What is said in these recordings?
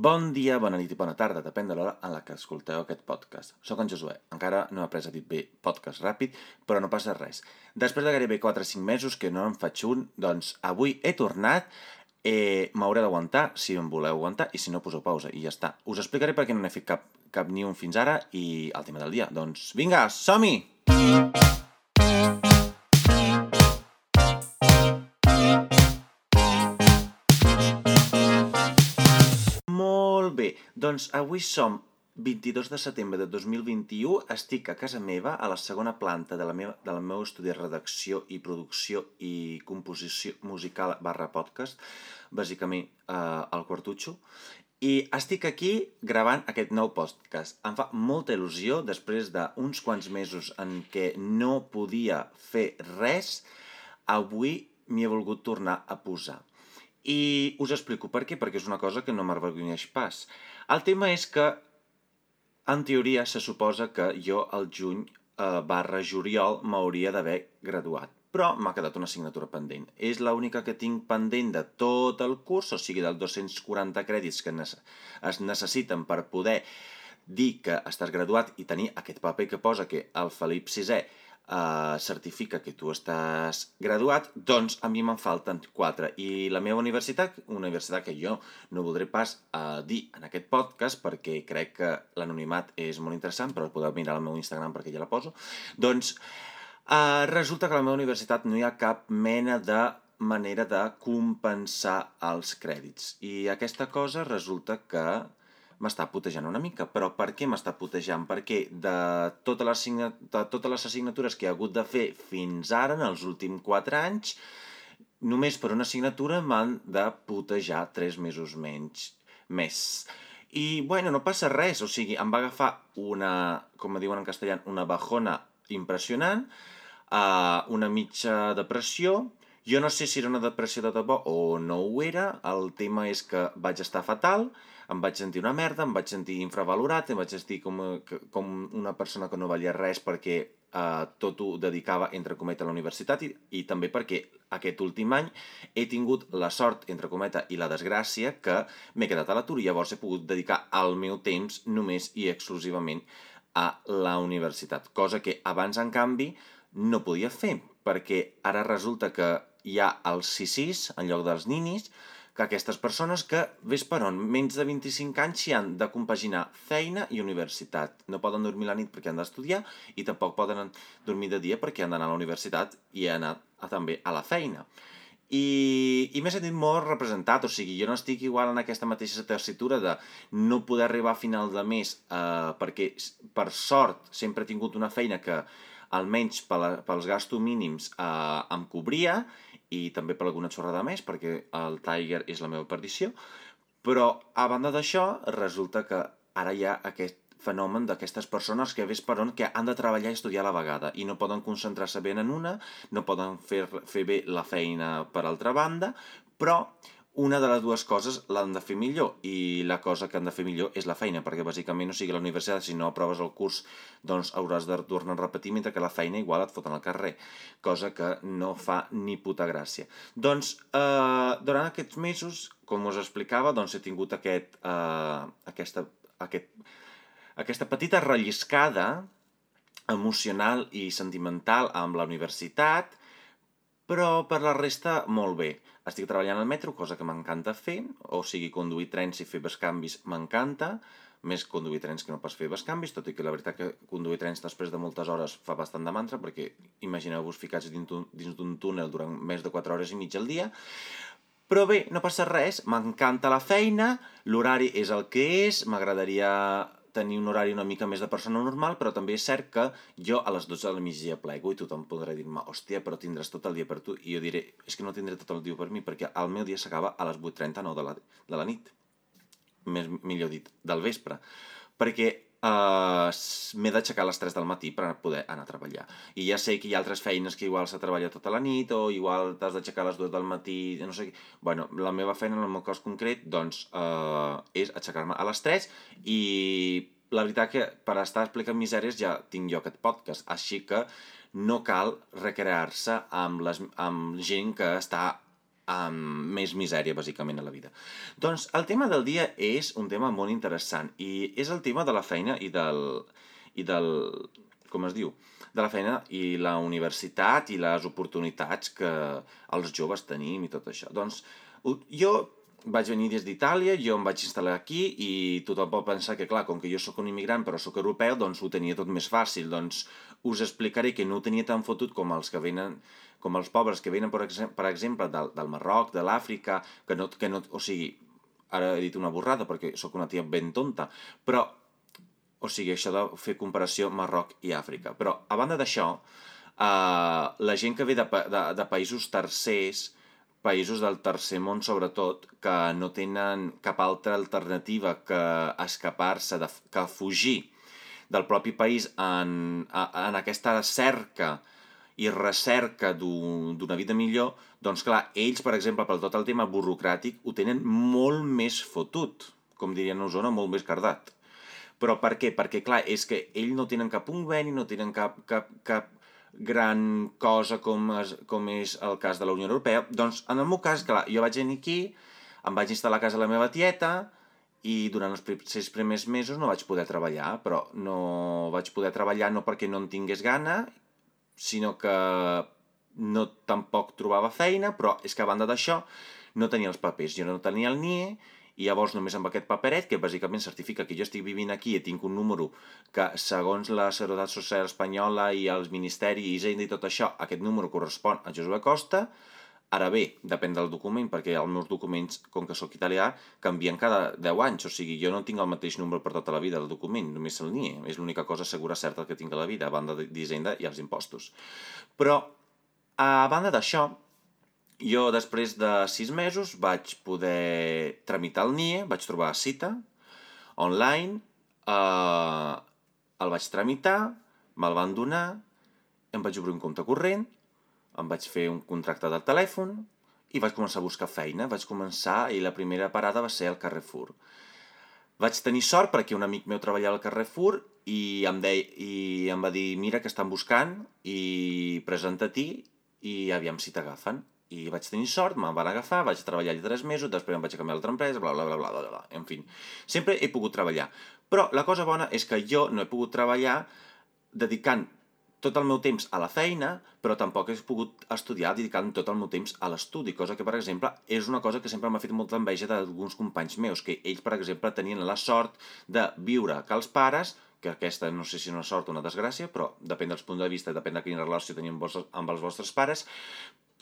Bon dia, bona nit i bona tarda, depèn de l'hora en la que escolteu aquest podcast. Soc en Josué, encara no he après a dir bé podcast ràpid, però no passa res. Després de gairebé 4 o 5 mesos que no en faig un, doncs avui he tornat, eh, m'hauré d'aguantar si em voleu aguantar i si no poseu pausa i ja està. Us explicaré per què no n'he fet cap, cap ni un fins ara i el tema del dia. Doncs vinga, som-hi! Molt doncs avui som 22 de setembre de 2021, estic a casa meva, a la segona planta de la meva, del meu estudi de redacció i producció i composició musical barra podcast, bàsicament eh, al Quartutxo, i estic aquí gravant aquest nou podcast. Em fa molta il·lusió, després d'uns quants mesos en què no podia fer res, avui m'hi he volgut tornar a posar. I us explico per què, perquè és una cosa que no m'avergonyeix pas. El tema és que, en teoria, se suposa que jo al juny eh, barra juliol m'hauria d'haver graduat, però m'ha quedat una assignatura pendent. És l'única que tinc pendent de tot el curs, o sigui, dels 240 crèdits que es necessiten per poder dir que estàs graduat i tenir aquest paper que posa que el Felip VI eh, certifica que tu estàs graduat, doncs a mi me'n falten quatre. I la meva universitat, una universitat que jo no voldré pas eh, dir en aquest podcast perquè crec que l'anonimat és molt interessant, però podeu mirar al meu Instagram perquè ja la poso, doncs eh, resulta que a la meva universitat no hi ha cap mena de manera de compensar els crèdits. I aquesta cosa resulta que m'està putejant una mica. Però per què m'està putejant? Perquè de, tota les de totes les assignatures que he hagut de fer fins ara, en els últims 4 anys, només per una assignatura m'han de putejar 3 mesos menys més. I, bueno, no passa res, o sigui, em va agafar una, com diuen en castellà, una bajona impressionant, uh, una mitja depressió, jo no sé si era una depressió de debò o no ho era, el tema és que vaig estar fatal, em vaig sentir una merda, em vaig sentir infravalorat, em vaig sentir com, com una persona que no valia res perquè eh, tot ho dedicava, entre cometa, a la universitat i, i també perquè aquest últim any he tingut la sort, entre cometa, i la desgràcia que m'he quedat a l'atur i llavors he pogut dedicar el meu temps només i exclusivament a la universitat, cosa que abans, en canvi, no podia fer, perquè ara resulta que hi ha els CICIs en lloc dels ninis, que aquestes persones que, ves per on, menys de 25 anys s'hi han de compaginar feina i universitat. No poden dormir la nit perquè han d'estudiar i tampoc poden dormir de dia perquè han d'anar a la universitat i anar a, també a la feina. I, i m'he sentit molt representat, o sigui, jo no estic igual en aquesta mateixa tessitura de no poder arribar a final de mes eh, perquè, per sort, sempre he tingut una feina que almenys pels gastos mínims eh, em cobria i també per alguna xorrada més, perquè el Tiger és la meva perdició, però a banda d'això, resulta que ara hi ha aquest fenomen d'aquestes persones que ves per on que han de treballar i estudiar a la vegada i no poden concentrar-se bé en una, no poden fer, fer bé la feina per altra banda, però una de les dues coses l'han de fer millor i la cosa que han de fer millor és la feina, perquè bàsicament, o sigui, la universitat, si no aproves el curs, doncs hauràs de tornar a repetir, mentre que la feina igual et foten al carrer, cosa que no fa ni puta gràcia. Doncs, eh, durant aquests mesos, com us explicava, doncs he tingut aquest, eh, aquesta, aquest, aquesta petita relliscada emocional i sentimental amb la universitat, però per la resta molt bé. Estic treballant al metro, cosa que m'encanta fer, o sigui, conduir trens i fer bescanvis m'encanta, més conduir trens que no pas fer bescanvis, tot i que la veritat que conduir trens després de moltes hores fa bastant de mantra, perquè imagineu-vos ficats dins d'un túnel durant més de 4 hores i mitja al dia, però bé, no passa res, m'encanta la feina, l'horari és el que és, m'agradaria tenir un horari una mica més de persona normal, però també és cert que jo a les 12 de la migdia plego i tothom podrà dir-me, hòstia, però tindràs tot el dia per tu. I jo diré, és que no tindré tot el dia per mi, perquè el meu dia s'acaba a les 8.39 de la, de la nit. Més, millor dit, del vespre. Perquè uh, m'he d'aixecar a les 3 del matí per poder anar a treballar. I ja sé que hi ha altres feines que igual s'ha treballat tota la nit o igual t'has d'aixecar a les 2 del matí, no sé. Bueno, la meva feina en el meu cas concret, doncs, uh, és aixecar-me a les 3 i la veritat que per estar explicant misèries ja tinc jo aquest podcast, així que no cal recrear-se amb, les, amb gent que està amb més misèria, bàsicament, a la vida. Doncs el tema del dia és un tema molt interessant i és el tema de la feina i del... i del com es diu? De la feina i la universitat i les oportunitats que els joves tenim i tot això. Doncs jo vaig venir des d'Itàlia, jo em vaig instal·lar aquí i tothom pot pensar que, clar, com que jo sóc un immigrant però sóc europeu, doncs ho tenia tot més fàcil. Doncs us explicaré que no ho tenia tan fotut com els que venen com els pobres que venen, per, exemple, per exemple del, del Marroc, de l'Àfrica, que no, que no... O sigui, ara he dit una borrada perquè sóc una tia ben tonta, però... O sigui, això de fer comparació Marroc i Àfrica. Però, a banda d'això, eh, la gent que ve de, de, de països tercers, països del tercer món sobretot, que no tenen cap altra alternativa que escapar-se, que fugir del propi país en, en aquesta cerca i recerca d'una vida millor, doncs clar, ells, per exemple, per tot el tema burocràtic, ho tenen molt més fotut, com dirien a Osona, molt més cardat. Però per què? Perquè, clar, és que ells no tenen cap conveni, no tenen cap, cap, cap gran cosa com és, com és el cas de la Unió Europea. Doncs, en el meu cas, clar, jo vaig venir aquí, em vaig instal·lar a casa de la meva tieta, i durant els sis primers mesos no vaig poder treballar, però no vaig poder treballar no perquè no en tingués gana sinó que no tampoc trobava feina, però és que a banda d'això no tenia els papers, jo no tenia el NIE, i llavors només amb aquest paperet, que bàsicament certifica que jo estic vivint aquí i tinc un número que, segons la Seguretat Social Espanyola i els ministeris i i tot això, aquest número correspon a Josué Costa, Ara bé, depèn del document, perquè els meus documents, com que sóc italià, canvien cada 10 anys, o sigui, jo no tinc el mateix número per tota la vida del document, només el NIE, és l'única cosa segura certa que tinc a la vida, a banda d'Hisenda i els impostos. Però, a banda d'això, jo després de 6 mesos vaig poder tramitar el NIE, vaig trobar cita, online, eh, el vaig tramitar, me'l van donar, em vaig obrir un compte corrent, em vaig fer un contracte del telèfon i vaig començar a buscar feina. Vaig començar i la primera parada va ser al Carrefour. Vaig tenir sort perquè un amic meu treballava al Carrefour i em, deia, i em va dir mira que estan buscant i presenta-t'hi i aviam si t'agafen. I vaig tenir sort, me'n van agafar, vaig treballar allà tres mesos, després em vaig canviar a l'altra empresa, bla, bla, bla, bla, bla, bla, en fi. Sempre he pogut treballar. Però la cosa bona és que jo no he pogut treballar dedicant tot el meu temps a la feina, però tampoc he pogut estudiar dedicant tot el meu temps a l'estudi, cosa que, per exemple, és una cosa que sempre m'ha fet molta enveja d'alguns companys meus, que ells, per exemple, tenien la sort de viure que els pares, que aquesta no sé si és una sort o una desgràcia, però depèn dels punts de vista, depèn de quina relació tenien amb els vostres pares,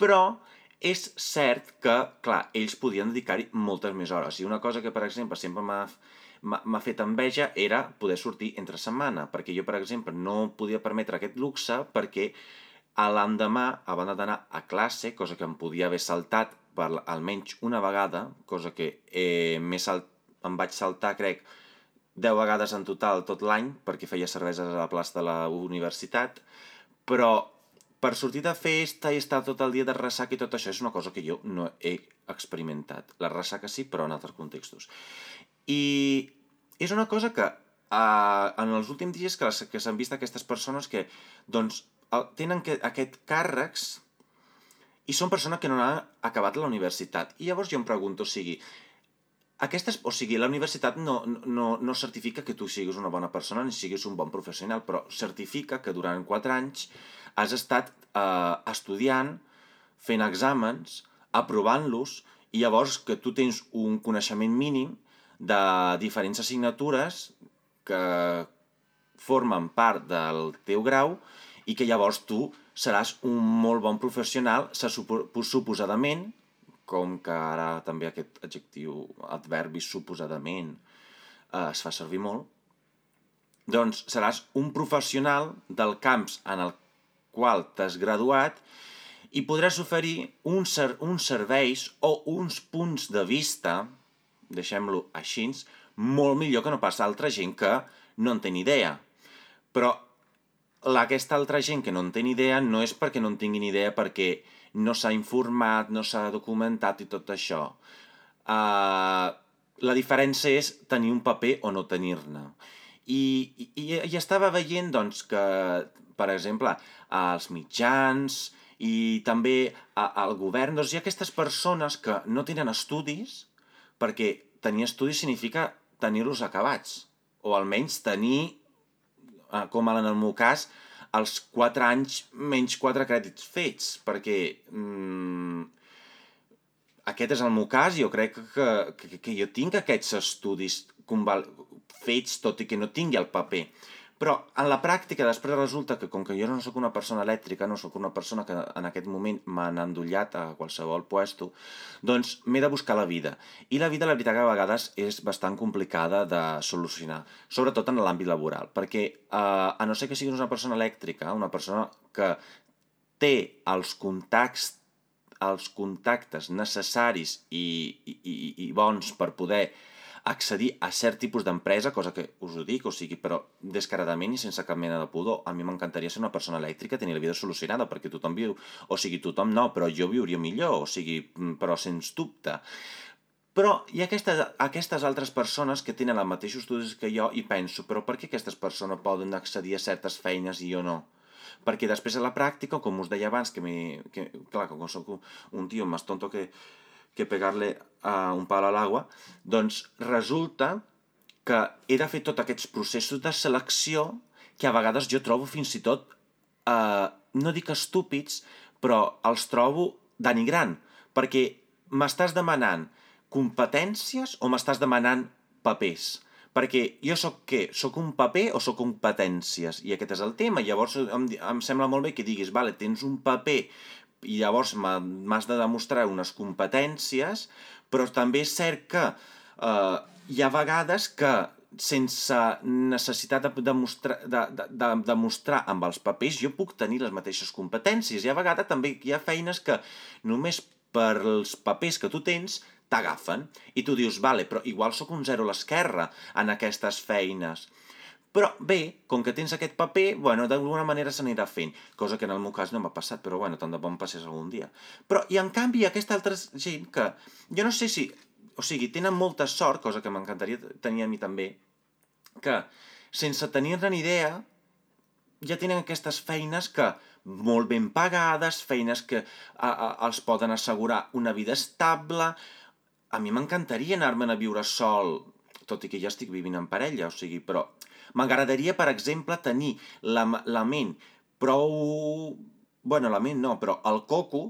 però és cert que, clar, ells podien dedicar-hi moltes més hores. I una cosa que, per exemple, sempre m'ha m'ha fet enveja era poder sortir entre setmana, perquè jo, per exemple, no podia permetre aquest luxe perquè a l'endemà, a banda d'anar a classe, cosa que em podia haver saltat per almenys una vegada, cosa que eh, salt, em vaig saltar, crec, 10 vegades en total tot l'any, perquè feia cerveses a la plaça de la universitat, però per sortir de festa i estar tot el dia de ressaca i tot això és una cosa que jo no he experimentat. La ressaca sí, però en altres contextos. I és una cosa que uh, en els últims dies que, que s'han vist aquestes persones que doncs, tenen que, aquest càrrecs i són persones que no han acabat la universitat. I llavors jo em pregunto, o sigui, aquestes, o sigui, la universitat no, no, no certifica que tu siguis una bona persona ni siguis un bon professional, però certifica que durant 4 anys has estat eh, estudiant, fent exàmens, aprovant-los, i llavors que tu tens un coneixement mínim de diferents assignatures que formen part del teu grau i que llavors tu seràs un molt bon professional, suposadament, com que ara també aquest adjectiu, adverbi suposadament, eh, es fa servir molt, doncs seràs un professional del camps en el qual t'has graduat i podràs oferir un ser uns serveis o uns punts de vista deixem-lo així, molt millor que no pas altra gent que no en té ni idea. Però aquesta altra gent que no en té ni idea no és perquè no en tinguin idea, perquè no s'ha informat, no s'ha documentat i tot això. Uh, la diferència és tenir un paper o no tenir-ne. I, i, I estava veient doncs, que, per exemple, els mitjans i també al govern, doncs hi ha aquestes persones que no tenen estudis, perquè tenir estudis significa tenir-los acabats, o almenys tenir, eh, com en el meu cas, els 4 anys menys 4 crèdits fets, perquè mm, aquest és el meu cas, jo crec que, que, que jo tinc aquests estudis fets, tot i que no tingui el paper. Però en la pràctica després resulta que com que jo no sóc una persona elèctrica, no sóc una persona que en aquest moment m'han endollat a qualsevol puesto, doncs m'he de buscar la vida. I la vida, la veritat, que a vegades és bastant complicada de solucionar, sobretot en l'àmbit laboral, perquè eh, a no ser que siguis una persona elèctrica, una persona que té els contactes els contactes necessaris i, i, i, i bons per poder accedir a cert tipus d'empresa, cosa que us ho dic, o sigui, però descaradament i sense cap mena de pudor. A mi m'encantaria ser una persona elèctrica, tenir la vida solucionada, perquè tothom viu, o sigui, tothom no, però jo viuria millor, o sigui, mm, però sens dubte. Però hi ha aquestes, aquestes altres persones que tenen els mateixos estudis que jo i penso, però per què aquestes persones poden accedir a certes feines i jo no? Perquè després a la pràctica, com us deia abans, que, me, que clar, com soc un tio més tonto que, que pegar-le a un pal a l'aigua, doncs resulta que he de fer tots aquests processos de selecció que a vegades jo trobo fins i tot, eh, no dic estúpids, però els trobo denigrant, perquè m'estàs demanant competències o m'estàs demanant papers? Perquè jo sóc què? Sóc un paper o sóc competències? I aquest és el tema. Llavors em, em sembla molt bé que diguis, vale, tens un paper i llavors m'has de demostrar unes competències, però també és cert que eh, hi ha vegades que sense necessitat de demostrar, de, de, de, demostrar amb els papers jo puc tenir les mateixes competències. I a vegades també hi ha feines que només per els papers que tu tens t'agafen i tu dius, vale, però igual sóc un zero a l'esquerra en aquestes feines. Però bé, com que tens aquest paper, bueno, d'alguna manera s'anirà fent, cosa que en el meu cas no m'ha passat, però bueno, tant de bon passés algun dia. Però, i en canvi, aquesta altra gent que, jo no sé si, o sigui, tenen molta sort, cosa que m'encantaria tenir a mi també, que sense tenir-ne ni idea, ja tenen aquestes feines que molt ben pagades, feines que a, a, els poden assegurar una vida estable. A mi m'encantaria anar-me'n a viure sol, tot i que ja estic vivint en parella, o sigui, però M'agradaria, per exemple, tenir la, la ment prou... bueno, la ment no, però el coco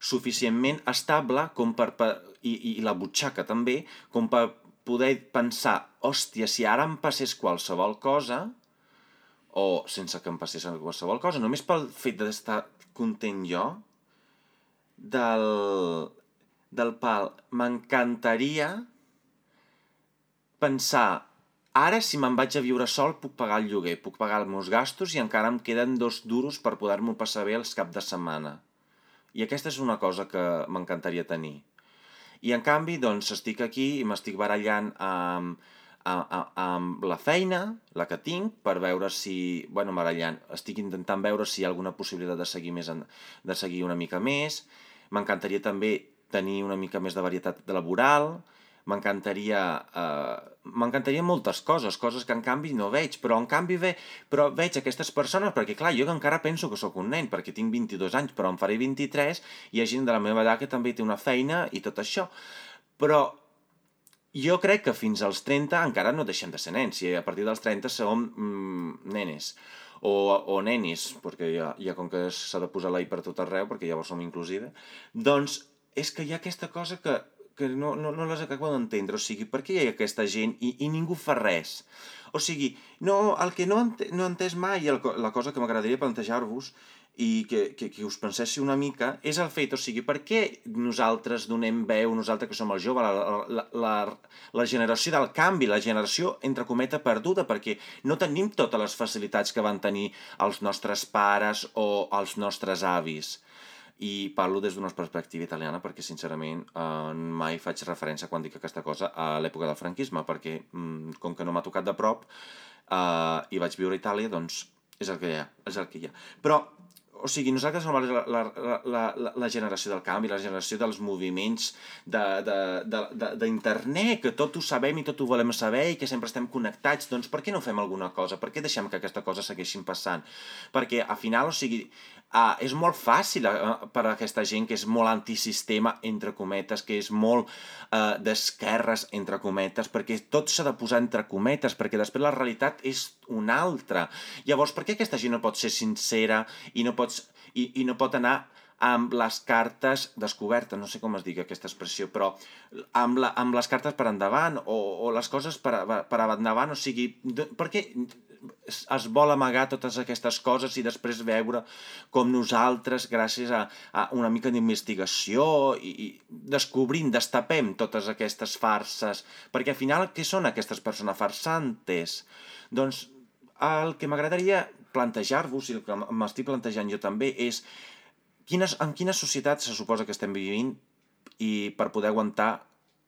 suficientment estable com per, per i, i la butxaca també, com per poder pensar, hòstia, si ara em passés qualsevol cosa, o sense que em passés qualsevol cosa, només pel fet d'estar content jo, del, del pal, m'encantaria pensar Ara, si me'n vaig a viure sol, puc pagar el lloguer, puc pagar els meus gastos i encara em queden dos duros per poder-m'ho passar bé els cap de setmana. I aquesta és una cosa que m'encantaria tenir. I en canvi, doncs, estic aquí i m'estic barallant amb, amb, amb la feina, la que tinc, per veure si... bueno, barallant, estic intentant veure si hi ha alguna possibilitat de seguir, més en, de seguir una mica més. M'encantaria també tenir una mica més de varietat laboral, m'encantaria eh, m'encantaria moltes coses, coses que en canvi no veig, però en canvi ve, però veig aquestes persones, perquè clar, jo encara penso que sóc un nen, perquè tinc 22 anys, però em faré 23, i hi ha gent de la meva edat que també té una feina i tot això. Però jo crec que fins als 30 encara no deixem de ser nens, i a partir dels 30 som mm, nenes o, o nenis, perquè ja, ja com que s'ha de posar l'ai per tot arreu, perquè llavors som inclusive, doncs és que hi ha aquesta cosa que que no, no, no les acabo d'entendre. O sigui, per què hi ha aquesta gent i, i ningú fa res? O sigui, no, el que no, ent no he entès mai, el, la cosa que m'agradaria plantejar-vos i que, que, que us penséssiu una mica, és el fet, o sigui, per què nosaltres donem veu, nosaltres que som el jove, la, la, la, la generació del canvi, la generació, entre cometa, perduda, perquè no tenim totes les facilitats que van tenir els nostres pares o els nostres avis i parlo des d'una perspectiva italiana perquè sincerament eh, mai faig referència quan dic aquesta cosa a l'època del franquisme perquè mm, com que no m'ha tocat de prop eh, i vaig viure a Itàlia doncs és el que hi ha, és el que hi ha. Però, o sigui, nosaltres som la, la, la, la, la generació del canvi, la generació dels moviments d'internet, que tot ho sabem i tot ho volem saber i que sempre estem connectats, doncs per què no fem alguna cosa? Per què deixem que aquesta cosa segueixin passant? Perquè, al final, o sigui, Uh, és molt fàcil uh, per a aquesta gent que és molt antisistema, entre cometes, que és molt uh, d'esquerres, entre cometes, perquè tot s'ha de posar entre cometes, perquè després la realitat és una altra. Llavors, per què aquesta gent no pot ser sincera i no, pots, i, i no pot anar amb les cartes descobertes, no sé com es diga aquesta expressió, però amb, la, amb les cartes per endavant o, o les coses per, per endavant, o sigui, per què es vol amagar totes aquestes coses i després veure com nosaltres, gràcies a, a una mica d'investigació i, i descobrint, destapem totes aquestes farses, perquè al final què són aquestes persones farsantes? Doncs el que m'agradaria plantejar-vos, i el que m'estic plantejant jo també, és quines, en quina societat se suposa que estem vivint i per poder aguantar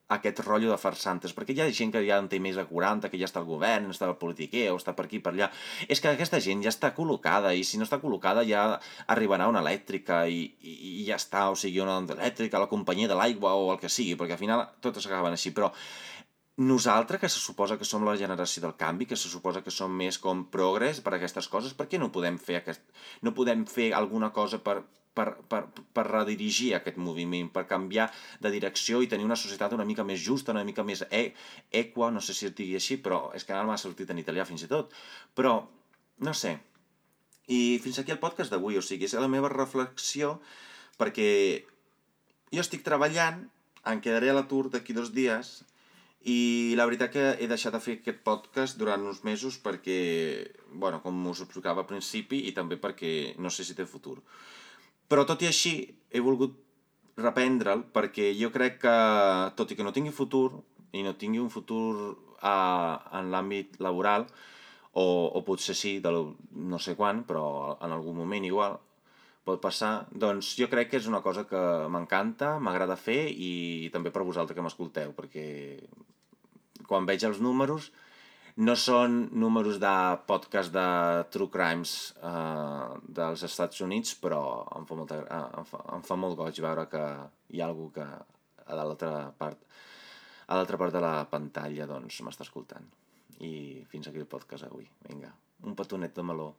aquest rotllo de farsantes, perquè hi ha gent que ja en té més de 40, que ja està al govern, està al politiquer, o està per aquí, per allà. És que aquesta gent ja està col·locada, i si no està col·locada ja arribarà una elèctrica i, i, i ja està, o sigui, una elèctrica, la companyia de l'aigua o el que sigui, perquè al final totes acaben així, però nosaltres, que se suposa que som la generació del canvi, que se suposa que som més com progres per aquestes coses, per què no podem fer, aquest... no podem fer alguna cosa per, per, per, per redirigir aquest moviment, per canviar de direcció i tenir una societat una mica més justa, una mica més e equa, no sé si et digui així, però és que ara m'ha sortit en italià fins i tot. Però, no sé. I fins aquí el podcast d'avui, o sigui, és la meva reflexió perquè jo estic treballant, em quedaré a l'atur d'aquí dos dies i la veritat que he deixat de fer aquest podcast durant uns mesos perquè, bueno, com us explicava al principi, i també perquè no sé si té futur. Però tot i així, he volgut reprendre'l perquè jo crec que, tot i que no tingui futur, i no tingui un futur a, en l'àmbit laboral, o, o potser sí, del, no sé quan, però en algun moment igual pot passar, doncs jo crec que és una cosa que m'encanta, m'agrada fer i també per vosaltres que m'escolteu, perquè quan veig els números no són números de podcast de True Crimes eh, dels Estats Units, però em fa, molta, em, fa, em fa molt goig veure que hi ha algú que a l'altra part a l'altra part de la pantalla doncs m'està escoltant. I fins aquí el podcast avui. Vinga, un petonet de meló.